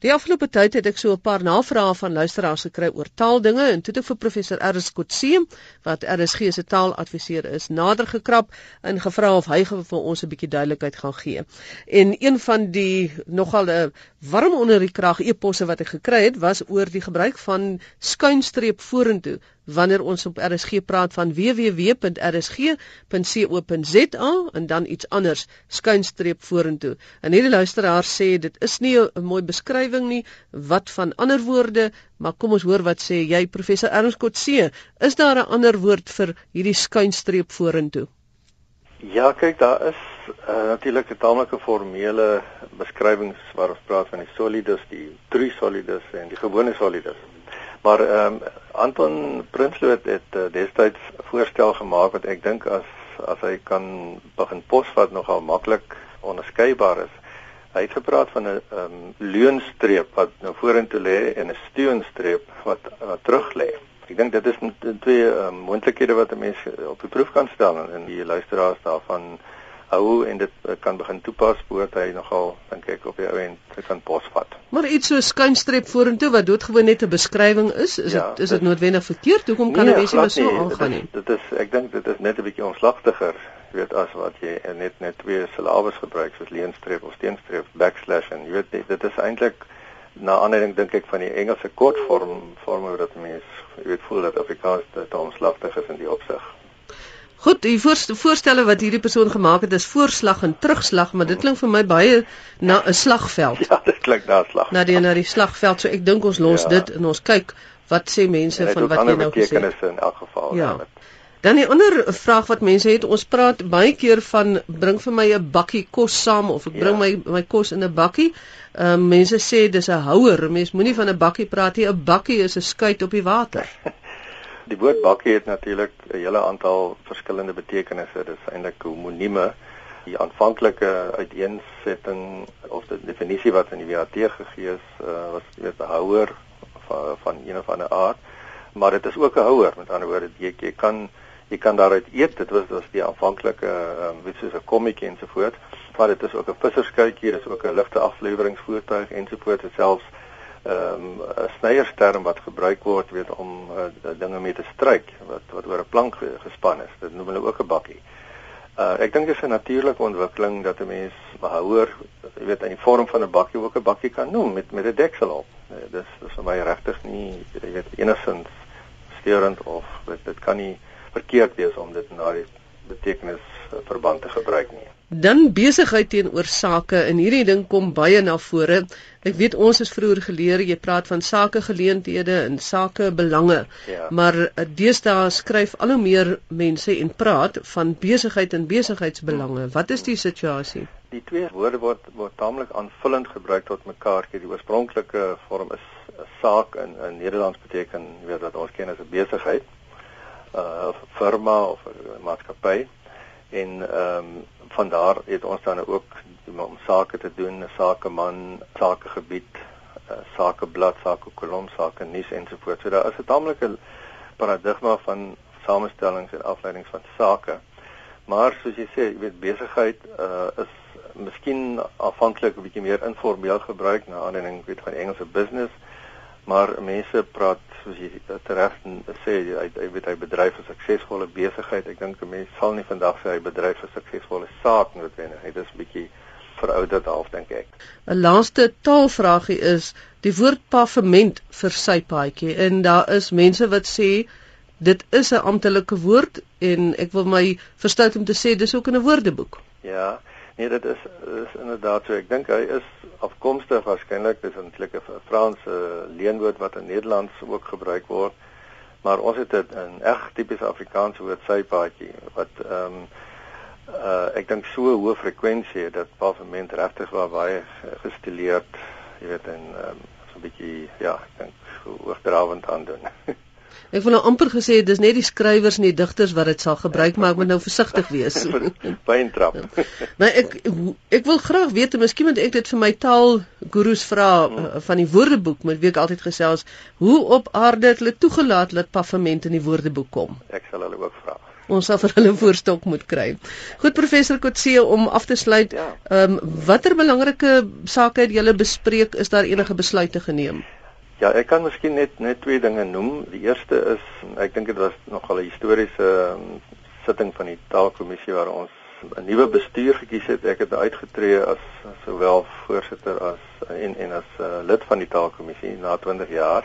Die afgelope tyd het ek so 'n paar navrae van luisteraars gekry oor taaldinge en toe het ek vir professor Ernst Kotse wat RSG se taaladviseur is nader gekrap en gevra of hy vir ons 'n bietjie duidelikheid gaan gee. En een van die nogal 'n warm onder die krag eposse wat ek gekry het was oor die gebruik van skuinstreep vorentoe wanneer ons op RSG praat van www.rsg.co.za en dan iets anders skuinstreep vorentoe. En hierdie luisteraar sê dit is nie 'n mooi beskrywing nie wat van ander woorde, maar kom ons hoor wat sê jy professor Ernst Kotse, is daar 'n ander woord vir hierdie skuinstreep vorentoe? Ja, kyk, daar is uh, natuurlik 'n tamelike formele beskrywings waar ons praat van die solidus, die true solidus en die gewone solidus. Maar ehm um, Anton Prinsloo het uh, destyds voorstel gemaak wat ek dink as as hy kan begin posvat nogal maklik onderskeibaar is. Hy het gepraat van 'n ehm um, leunstreep wat nou vorentoe lê en 'n steunstreep wat, wat terug lê. Ek dink dit is twee um, moontlikhede wat 'n mens op die proef kan stel en die luisteraars daarvan hou en dit eh, kan begin toepas behoort hy nogal dink ek op die ou end te kan posvat. Maar iets so skuinstreep vorentoe wat doodgewoon net 'n beskrywing is, is ja, dit is dit noodwendig verkeerd? Hoekom kan 'n nee, mens nie so aangaan nie? Dit is ek dink dit is net 'n bietjie omslagtiger, jy weet as wat jy net net twee silabes gebruik soos leenstreep of steenstreep, backslash en jy weet dit is eintlik na aanleiding dink ek van die Engelse kortvorm vorme wat mense jy weet voel dat Afrikaans te omslagtig is in die opsig. Goed, die voorstelle wat hierdie persoon gemaak het is voorslag en terugslag, maar dit klink vir my baie na 'n slagveld. Ja, dit klink na 'n slagveld. Na die na die slagveld, so ek dink ons los ja. dit en ons kyk wat sê mense van wat jy nou gesê het. in elk geval. Ja. Dan die ander vraag wat mense het, ons praat baie keer van bring vir my 'n bakkie kos saam of ek bring ja. my my kos in 'n bakkie. Ehm um, mense sê dis 'n houer. Mense moenie van 'n bakkie praat nie. 'n Bakkie is 'n skuit op die water. Die woord bakkie het natuurlik 'n hele aantal verskillende betekenisse. Dit is eintlik homonieme. Die aanvanklike uiteensetting of die definisie wat in die WAT gegee is, uh, was weet 'n houer van van een of ander aard, maar dit is ook 'n houer. Met ander woorde, jy jy kan jy kan daaruit eet. Dit was was die aanvanklike um, weet soos 'n kommetjie ensovoorts. Maar dit is ook 'n visserskuitjie, dit is ook 'n ligte afleweringsvoertuig ensovoorts. Selfs ehm um, 'n snyersterm wat gebruik word weet om uh, dinge mee te stryk wat wat oor 'n plank gespan is. Dit noem hulle ook 'n bakkie. Uh ek dink dit is 'n natuurlike ontwikkeling dat 'n mens behouer, jy weet in die vorm van 'n bakkie ook 'n bakkie kan noem met met 'n deksel op. Uh, dis dis vir my regtig nie jy weet enigsins steurend of dit dit kan nie verkeerd wees om dit na die betekenis uh, verband te gebruik nie dan besigheid teenoor sake en hierdie ding kom baie na vore. Ek weet ons is vroeër geleer jy praat van sake geleenthede en sake belange. Ja. Maar eh, deesdae skryf al hoe meer mense en praat van besigheid en besigheidsbelange. Wat is die situasie? Die twee woorde word word taamlik aanvullend gebruik tot mekaar. Die oorspronklike vorm is saak in in Nederlands beteken weet wat ons ken as 'n besigheid. 'n uh, firma of 'n maatskappy en ehm um, van daar het ons dan ook om sake te doen, 'n sakeman, sakegebied, sakeblad, sakekolom, sake nuus ensovoorts. So daar is 'n tamelike paradigma van samestellings en afleidings van sake. Maar soos jy sê, jy weet besigheid uh, is miskien afhanklik 'n bietjie meer informeel gebruik na aanleiding weet van Engelse business, maar mense praat soos jy reg sê hy hy weet hy bedryf 'n suksesvolle besigheid. Ek dink 'n mens sal nie vandag sê hy bedryf 'n suksesvolle saak noodwendig. Dit is 'n bietjie verouderd half dink ek. 'n Laaste taalvragie is die woord pavement vir sypaadjie en daar is mense wat sê dit is 'n amptelike woord en ek wil my verstout om te sê dis ook in 'n woordeboek. Ja. Nee, dit is is inderdaad so. Ek dink hy is afkomstig waarskynlik dis eintlik 'n Franse leenwoord wat in Nederlands ook gebruik word. Maar ons het dit in reg tipies Afrikaanse woord sypaadjie wat ehm um, uh ek dink so hoë frekwensie dat pavement regtig waar baie gestileerd, jy weet en um, so 'n bietjie ja, ek dink hoogdrawend aandoen. Ek wil nou amper gesê dis net die skrywers en die digters wat dit sal gebruik, maar ek moet nou versigtig wees. Pyntrap. maar ek ek wil graag weet, miskien moet ek dit vir my taalgurus vra hmm. Eh, van die woordeboek, met wie ek altyd gesels, hoe op aarde het hulle toegelaat dat pavement in die woordeboek kom? Ek sal hulle ook vra. ons sal vir hulle voorstok moet kry. Goed professor Kotse om af te sluit, ja. ehm ja. um, watter belangrike sake het julle bespreek? Is daar enige besluite geneem? Ja, ek kan miskien net net twee dinge noem. Die eerste is ek dink dit was nogal 'n historiese um, sitting van die taalkommissie waar ons 'n nuwe bestuur gekies het. Ek het uitgetree as sowel voorsitter as en en as uh, lid van die taalkommissie na 20 jaar.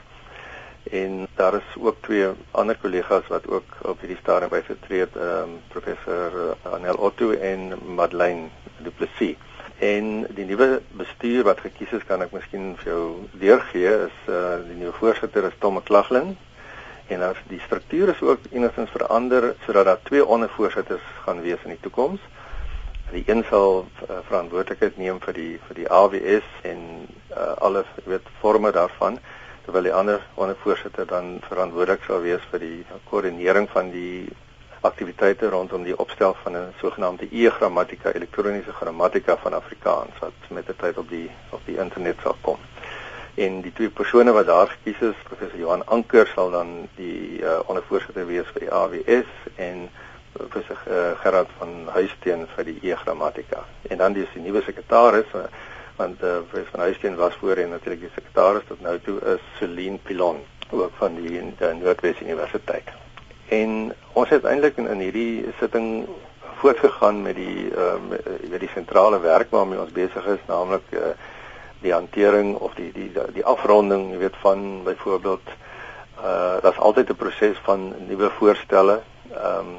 En daar is ook twee ander kollegas wat ook op hierdie stadium by getree het, ehm um, professor uh, Anel Otto en Madeleine Du Plessis. En die nuwe bestuur wat gekies is, kan ek miskien vir jou deurgee, is uh, die nuwe voorsitter is Tom McLaughlin en as die struktuur is ook enigstens verander sodat daar twee ondervoorsitters gaan wees in die toekoms. Die een sal uh, verantwoordelikheid neem vir die vir die AWS en uh, alle weet forme daarvan terwyl die ander ondervoorsitter dan verantwoordelik sal wees vir die koördinering van die aktiwiteite rondom die opstel van 'n sogenaamde e-grammatika elektroniese grammatika van Afrikaans wat met die tyd op die op die internet sal kom en die twee persone wat daar gekies is, professor Johan Anker sal dan die uh, ondervoorsitter wees vir die AWS en professor uh, Gerard van Huisteen vir die e-grammatika. En dan dis die nuwe sekretaris uh, want uh, professor van Huisteen was voorheen natuurlik die sekretaris tot nou toe is Celine Pilon ook van die uh, Noordwes Universiteit. En ons het eintlik in, in hierdie sitting voortgegaan met die uh, met die sentrale werk waarmee ons besig is, naamlik uh, die hantering of die die die afronding, jy weet van byvoorbeeld uh daar's altyd 'n proses van nuwe voorstelle, ehm um,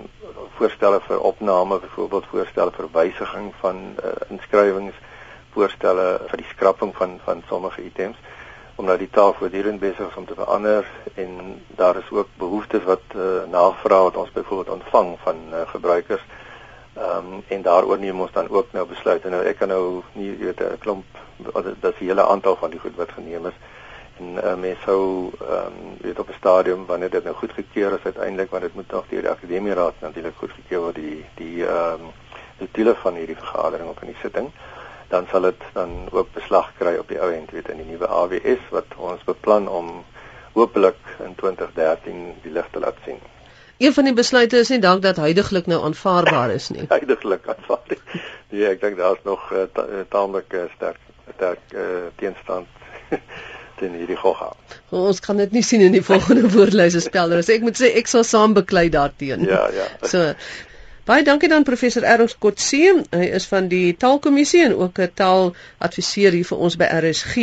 voorstelle vir opname, byvoorbeeld voorstelle vir wysiging van uh, inskrywings, voorstelle vir die skrapping van van sommige items omdat die taal voortdurend besig is om te verander en daar is ook behoeftes wat uh, navraag wat ons byvoorbeeld ontvang van uh, gebruikers Ehm um, en daaroor neem ons dan ook nou besluite. Nou ek kan nou nie weet 'n klomp dat 'n hele aantal van die goed wat geneem is. En uh, mens sou ehm um, weet op 'n stadium wanneer dit nou goedgekeur is uiteindelik want dit moet nog deur die akademie raad natuurlik goedgekeur word die die ehm um, die doele van hierdie vergadering op in die sitting dan sal dit dan ook beslag kry op die ou end weet in die nuwe AWS wat ons beplan om hopelik in 2013 die lig te laat sien. Een van die besluite is nie dalk dat huidigelik nou aanvaarbaar is nie. huidigelik aanvaar. Nee, ek dink daar's nog uh, taamlik uh, sterk sterk uh, teenstand teen hierdie gogga. Ons kan dit nie sien in die volgende woordlyse spelder. So ek moet sê ek sal saam beklei daarteenoor. Ja, ja. So Baie dankie dan professor Erns Kotse. Hy is van die Taalkommissie en ook 'n taaladviseur hier vir ons by RSG.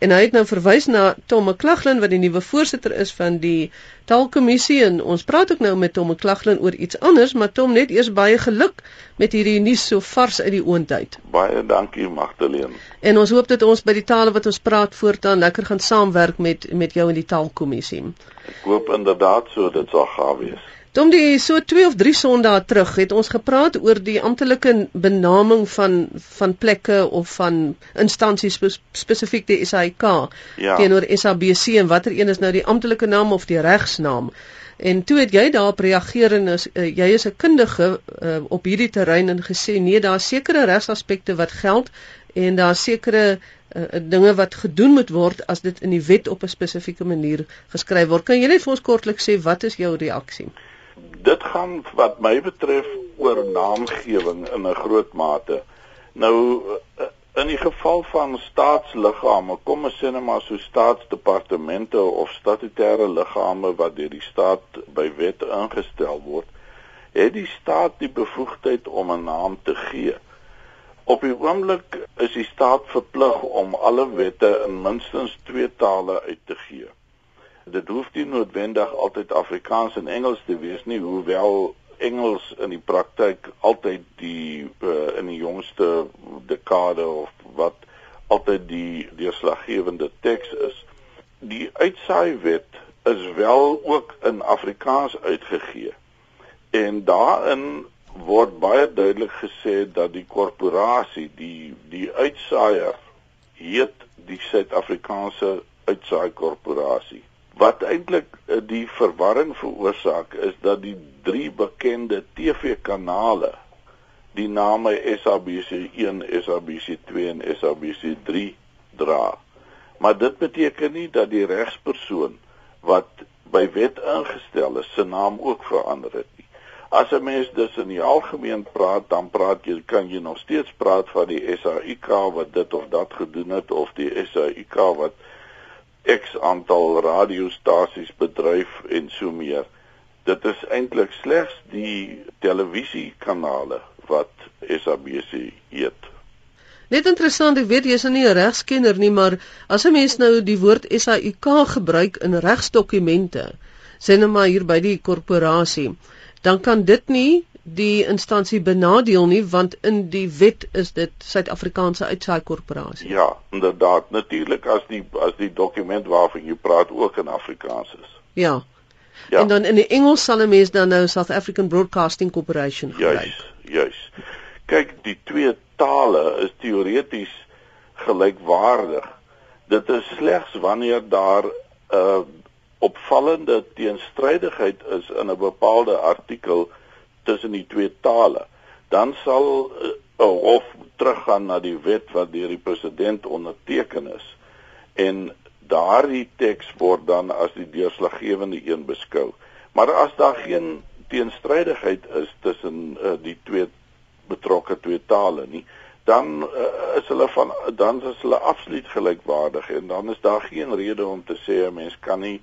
En hy het nou verwys na Tom McLaughlin wat die nuwe voorsitter is van die Taalkommissie en ons praat ook nou met Tom McLaughlin oor iets anders, maar Tom net eers baie geluk met hierdie nuus so vars uit die oondheid. Baie dankie Magdalene. En ons hoop dat ons by die tale wat ons praat voortaan lekker gaan saamwerk met met jou in die Taalkommissie. Ek hoop inderdaad so dit sal gaan wees. Tom die so 2 of 3 sondae terug het ons gepraat oor die amptelike benaming van van plekke of van instansies spesifiek die SAIK ja. teenoor SABC en watter een is nou die amptelike naam of die regsnaam. En toe het jy daarop reageer en is, uh, jy is 'n kundige uh, op hierdie terrein en gesê nee, daar sekerre regsaspekte wat geld en daar sekere uh, dinge wat gedoen moet word as dit in die wet op 'n spesifieke manier geskryf word. Kan jy net vir ons kortliks sê wat is jou reaksie? Dit gaan wat my betref oor naamgewing in 'n groot mate. Nou in die geval van staatsliggame, kom ons sê net maar so staatsdepartemente of statutêre liggame wat deur die staat by wet ingestel word, het die staat die bevoegdheid om 'n naam te gee. Op die oomblik is die staat verplig om alle wette in minstens twee tale uit te gee dit hoef nie noodwendig altyd Afrikaans en Engels te wees nie, hoewel Engels in die praktyk altyd die uh, in die jongste dekade of wat altyd die deurslaggewende teks is. Die uitsaaiwet is wel ook in Afrikaans uitgegee. En daarin word baie duidelik gesê dat die korporasie, die die uitsaaier heet die Suid-Afrikaanse uitsaai korporasie. Wat eintlik eh, die verwarring veroorsaak is dat die drie bekende TV-kanale die name SABC1, SABC2 en SABC3 dra. Maar dit beteken nie dat die regspersoon wat by wet ingestel is, se naam ook verander het nie. As 'n mens dus in die algemeen praat, dan praat jy kan jy nog steeds praat van die SAIK wat dit of dat gedoen het of die SAIK wat X aantal radiostasies bedryf en so meer. Dit is eintlik slegs die televisiekanale wat SABC eet. Net interessant, ek weet jy's nou nie 'n regskenner nie, maar as 'n mens nou die woord SAIK gebruik in regsdokumente, sê nou maar hier by die korporasie, dan kan dit nie die instansie benadeel nie want in die wet is dit Suid-Afrikaanse uitsaai korporasie. Ja, inderdaad, natuurlik as die as die dokument waarvan jy praat ook in Afrikaans is. Ja. Ja. En dan in die Engels sal 'n mens dan nou South African Broadcasting Corporation gebruik. Juis, juis. Kyk, die twee tale is teoreties gelykwaardig. Dit is slegs wanneer daar 'n uh, opvallende teenstrydigheid is in 'n bepaalde artikel tussen die twee tale, dan sal 'n uh, hof teruggaan na die wet wat deur die president onderteken is en daardie teks word dan as die deurslaggewende een beskou. Maar as daar geen teenstrydigheid is tussen uh, die twee betrokke twee tale nie dan uh, is hulle van dan is hulle absoluut gelykwaardig en dan is daar geen rede om te sê 'n mens kan nie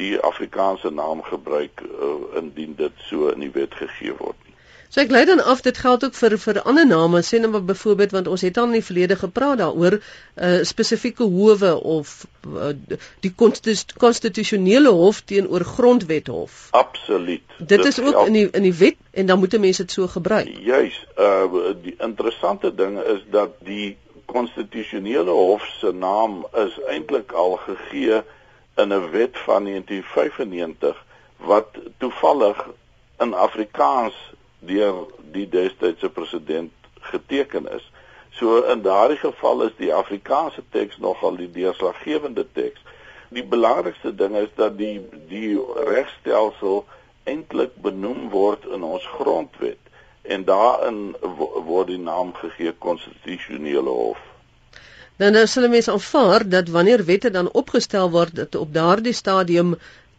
die Afrikaanse naam gebruik uh, indien dit so in die wet gegee word nie. So ek lei dan af dit geld ook vir vir ander name sê nou byvoorbeeld want ons het al in die verlede gepraat daaroor uh, spesifieke howe of uh, die konstitusionele hof teenoor grondwethof. Absoluut. Dit, dit is ook in die in die wet en dan moet mense dit so gebruik. Juis. Uh die interessante ding is dat die konstitusionele hof se naam is eintlik al gegee in 'n wet van 1995 wat toevallig in Afrikaans deur die destydse president geteken is. So in daardie geval is die Afrikaanse teks nogal die deurslaggewende teks. Die belangrikste ding is dat die die regstelsel eintlik benoem word in ons grondwet en daarin word die naam gegee konstitusionele hof. Dan nou sal mense aanvaar dat wanneer wette dan opgestel word dat op daardie stadium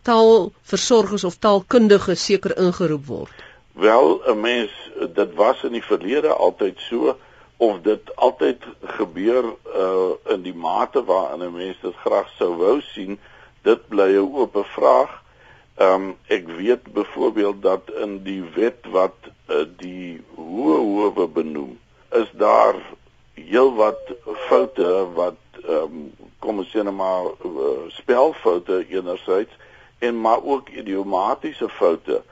taalversorgers of taalkundiges seker ingeroep word. Wel 'n mens dit was in die verlede altyd so of dit altyd gebeur uh in die mate waarin 'n mens dit graag sou wou sien dit bly 'n oop vraag. Ehm um, ek weet byvoorbeeld dat in die wet wat uh, die hoë howe benoem is daar heelwat foute wat ehm um, kom ons sê net maar uh, spelfoute enerzijds en maar ook idiomatiese foute.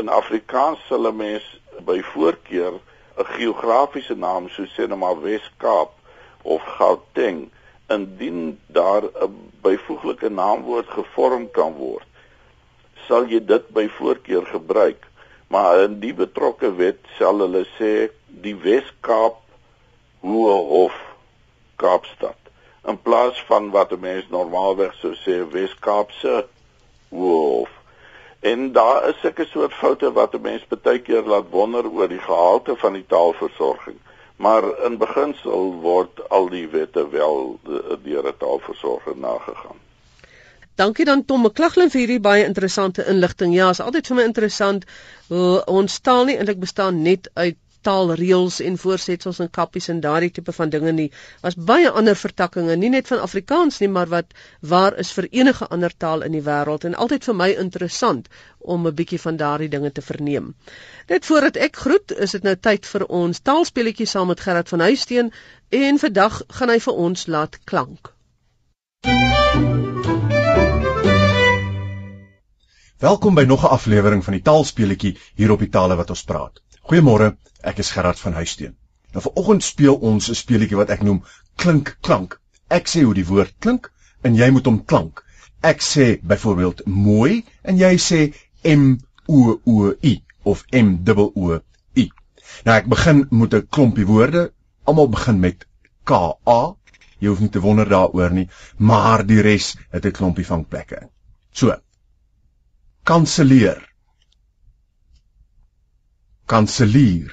In Afrikaans sal 'n mens by voorkeur 'n geografiese naam soos sê nou maar Wes-Kaap of Gauteng indien daar 'n byvoeglike naamwoord gevorm kan word sal jy dit by voorkeur gebruik. Maar in die betrokke wet sal hulle sê die Wes-Kaap Hoë Hof Kaapstad in plaas van wat 'n mens normaalweg sou sê Wes-Kaapse Hoë Hof En daar is sulke soort foute wat 'n mens baie keer laat wonder oor die gehalte van die taalversorging. Maar in beginsel word al die wette wel deur 'n taalversorger nagegaan. Dankie dan Tom McClaglin vir hierdie baie interessante inligting. Ja, is altyd vir my interessant hoe ons taal nie eintlik bestaan net uit taalreëls en voorsetsels en kappies en daardie tipe van dinge nie. Was baie ander vertakkings, nie net van Afrikaans nie, maar wat waar is vir enige ander taal in die wêreld en altyd vir my interessant om 'n bietjie van daardie dinge te verneem. Net voordat ek groet, is dit nou tyd vir ons taalspeletjie saam met Gerard van Huisteen en vandag gaan hy vir ons laat klank. Welkom by nog 'n aflewering van die taalspeletjie hier op die tale wat ons praat. Goeiemôre, ek is Gerard van Huisteen. Nou vanoggend speel ons 'n speletjie wat ek noem klink klank. Ek sê hoe die woord klink en jy moet hom klank. Ek sê byvoorbeeld mooi en jy sê M O O I of M O O I. Nou ek begin met 'n klompie woorde. Almal begin met K A. Jy hoef nie te wonder daaroor nie, maar die res het 'n klompie vangplekke. So. Kanselleer kanselier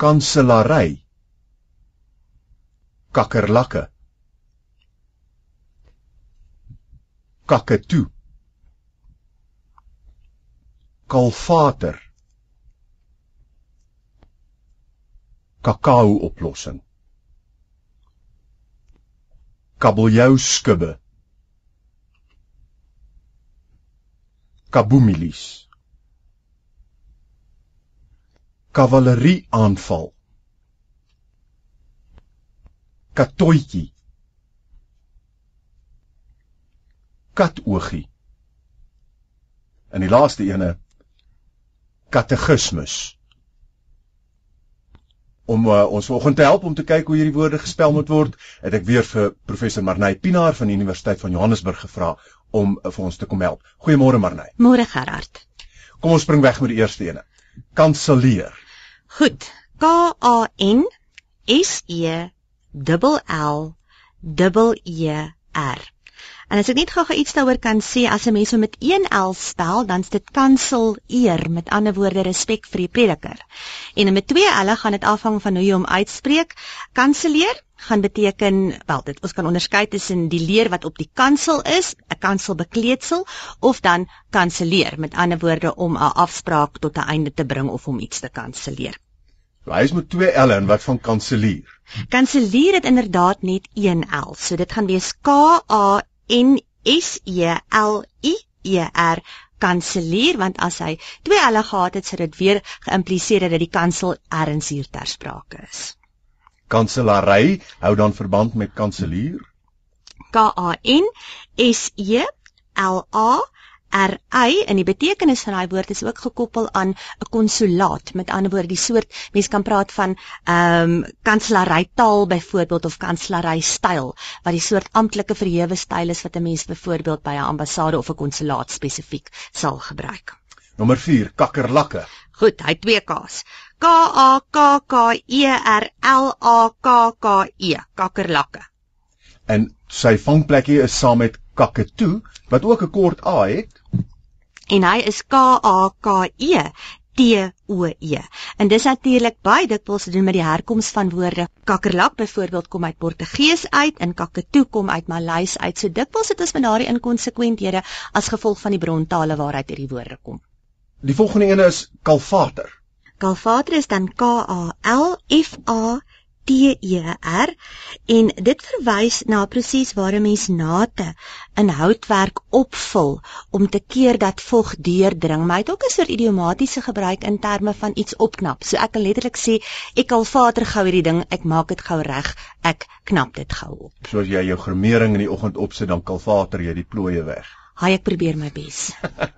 kanselary kakkerlakke kaketoe kalvater kakao oplossing kabeljou skubbe kaboomilies kavalerie aanval katoetjie katoogie en die laaste ene katekismus om uh, ons vanoggend te help om te kyk hoe hierdie woorde gespel moet word, het ek weer vir professor Marnay Pinaar van die Universiteit van Johannesburg gevra om uh, vir ons te kom help. Goeiemôre Marnay. Môre Gerard. Kom ons spring weg met die eerste ene. Kanselleer. Goed. K A N S E L L E R. En as ek net gou-gou iets daaroor kan sê, as 'n mens hom met 1 L spel, dan's dit kansel eer, met ander woorde respek vir die prediker. En met 2 L gaan dit afhang van hoe jy hom uitspreek. Kanselleer gaan beteken, wel, dit ons kan onderskei tussen die leer wat op die kansel is, 'n kanselbekleedsel, of dan kanselleer, met ander woorde om 'n afspraak tot 'n einde te bring of om iets te kanselleer. Hy is met 2 L en wat van kanselleer? Kanselleer het inderdaad net 1 L. So dit gaan wees K A N S E L I E R kanselleer want as hy twee L gehad het, sou dit weer geïmpliseer het dat die kansel erns hier ter sprake is. Kanselary hou dan verband met kanselleer. K A N S E L A RY in die betekenis van daai woord is ook gekoppel aan 'n konsulaat. Met ander woorde, die soort mens kan praat van ehm um, kanselary taal byvoorbeeld of kanselary styl, wat die soort amptelike verhewe styl is wat 'n mens byvoorbeeld by 'n ambassade of 'n konsulaat spesifiek sal gebruik. Nommer 4, kakkerlakke. Goed, hy twee K's. K A K K E R L A K K E, kakkerlakke. En sy vangplekkie is saam met kakatoe wat ook 'n kort A het en hy is K A K E T O E. En dis natuurlik baie dikwels te doen met die herkoms van woorde. Kakkerlak byvoorbeeld kom uit Portugees uit en kakatoe kom uit Maleis uit. So dikwels het ons met daardie inkonsekwenthede as gevolg van die brontale waaruit hierdie woorde kom. Die volgende een is kalvater. Kalvater is dan K A L F A T E R en dit verwys na 'n proses waar 'n mens nate in houtwerk opvul om te keer dat vog deurdring. Maar hy het ook 'n soort idiomatiese gebruik in terme van iets opknap. So ek kan letterlik sê ek al vader gou hierdie ding, ek maak dit gou reg, ek knap dit gou op. Soos jy jou gremering in die oggend opsit, dan kalvater jy die plooie weg. Haai ek probeer my bes.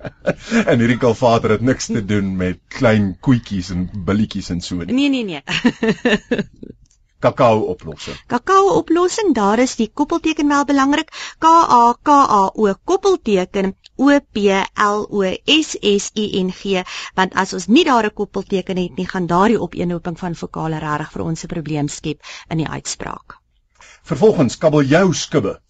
en hierdie kalvater het niks te doen met klein koetjies en billetjies en so nie. Nee nee nee. kakao oplossing. Kakao oplossing, daar is die koppelteken wel belangrik. K A K A O koppelteken O P L O S S I N G, want as ons nie daar 'n koppelteken het nie, gaan daardie opeenhoping van vokale regtig vir ons 'n probleem skep in die uitspraak. Vervolgens kabeljou skubbe.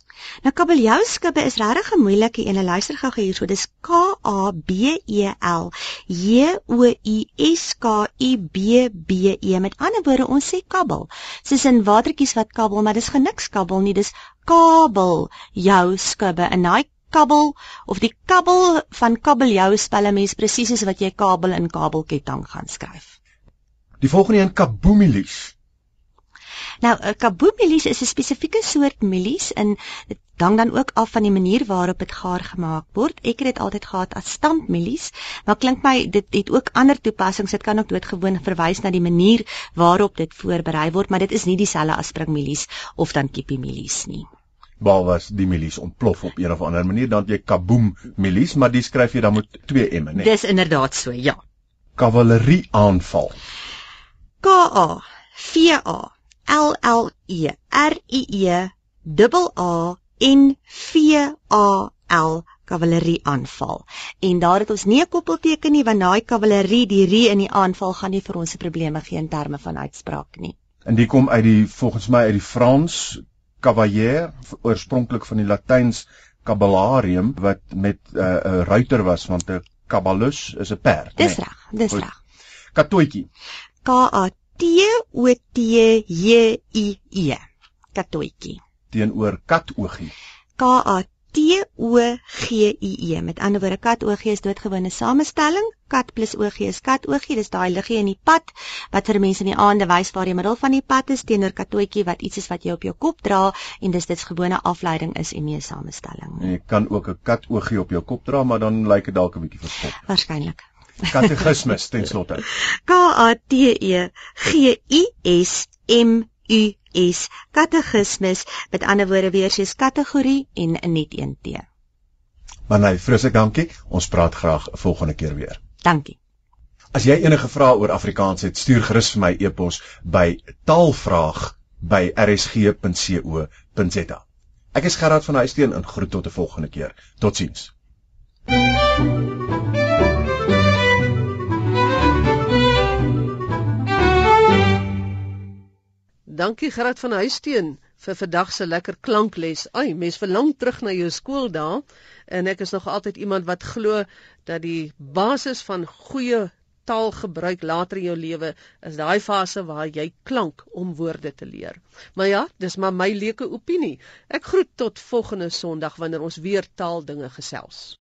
Nou kabeljouskubbe is regtig 'n moeilike een. Luister gou hierso. Dis K A B E L J O U S K U B B E. Met ander woorde, ons sê kabbel. Soos in watertjies wat kabbel, maar dis geniks kabbel nie. Dis kabel jou skubbe. En daai kabbel of die kabbel van kabeljou spel 'n mens presies soos wat jy kabel in kabelketting gaan skryf. Die volgende een kaboomilies. Nou 'n kaboomilies is 'n spesifieke soort milies en dit hang dan ook af van die manier waarop dit gaar gemaak word. Ek het dit altyd gehad as standmilies, maar klink my dit het ook ander toepassings. Dit kan ook doodgewoon verwys na die manier waarop dit voorberei word, maar dit is nie dieselfde as springmilies of dan kippie-milies nie. Baal was die milies ontplof op een of ander manier dan jy kaboom milies, maar dis skryf jy dan met 2 m, né? Dis inderdaad so, ja. Kavalerie aanval. K A V A L L E R I E A N V A L kavalerie aanval. En daar het ons nie 'n koppelteken nie want daai kavalerie, die rie in die aanval gaan nie vir ons se probleme gee in terme van uitspraak nie. En dit kom uit die volgens my uit die Frans cavalier oorspronklik van die Latyns caballarium wat met eh, 'n uh, ruiter was want 'n caballus is 'n perd. Dis reg, dis reg. Katoetjie. K A T O T J I E. Katoetjie. Teenoor katoogie. K A T O G I E. Met ander woorde kat OG is doodgewone samestelling. Kat plus OG is kat OG. Dis daai liggie in die pad wat vir mense in die aande wys waar jy middel van die pad is teenoor katootjie wat iets is wat jy op jou kop dra en dis dit gewone afleiding is en nie 'n samestelling nie. Jy kan ook 'n kat OG op jou kop dra, maar dan lyk dit dalk 'n bietjie verskop. Waarskynlik. Katekismus ten slotte. K A T E G I S M U S katekismus met ander woorde weer soos kategorie en net een T. Maar nee, vreeslik dankie. Ons praat graag volgende keer weer. Dankie. As jy enige vrae oor Afrikaans het, stuur gerus vir my e-pos by taalvraag@rsg.co.za. Ek is Gerard van Huisteen en groet tot 'n volgende keer. Totsiens. Dankie Gerard van Huisteen vir vandag se lekker klankles. Ai, mens verlang terug na jou skooldae en ek is nog altyd iemand wat glo dat die basis van goeie taalgebruik later in jou lewe is daai fase waar jy klank om woorde te leer. Maar ja, dis maar my leuke opinie. Ek groet tot volgende Sondag wanneer ons weer taaldinge gesels.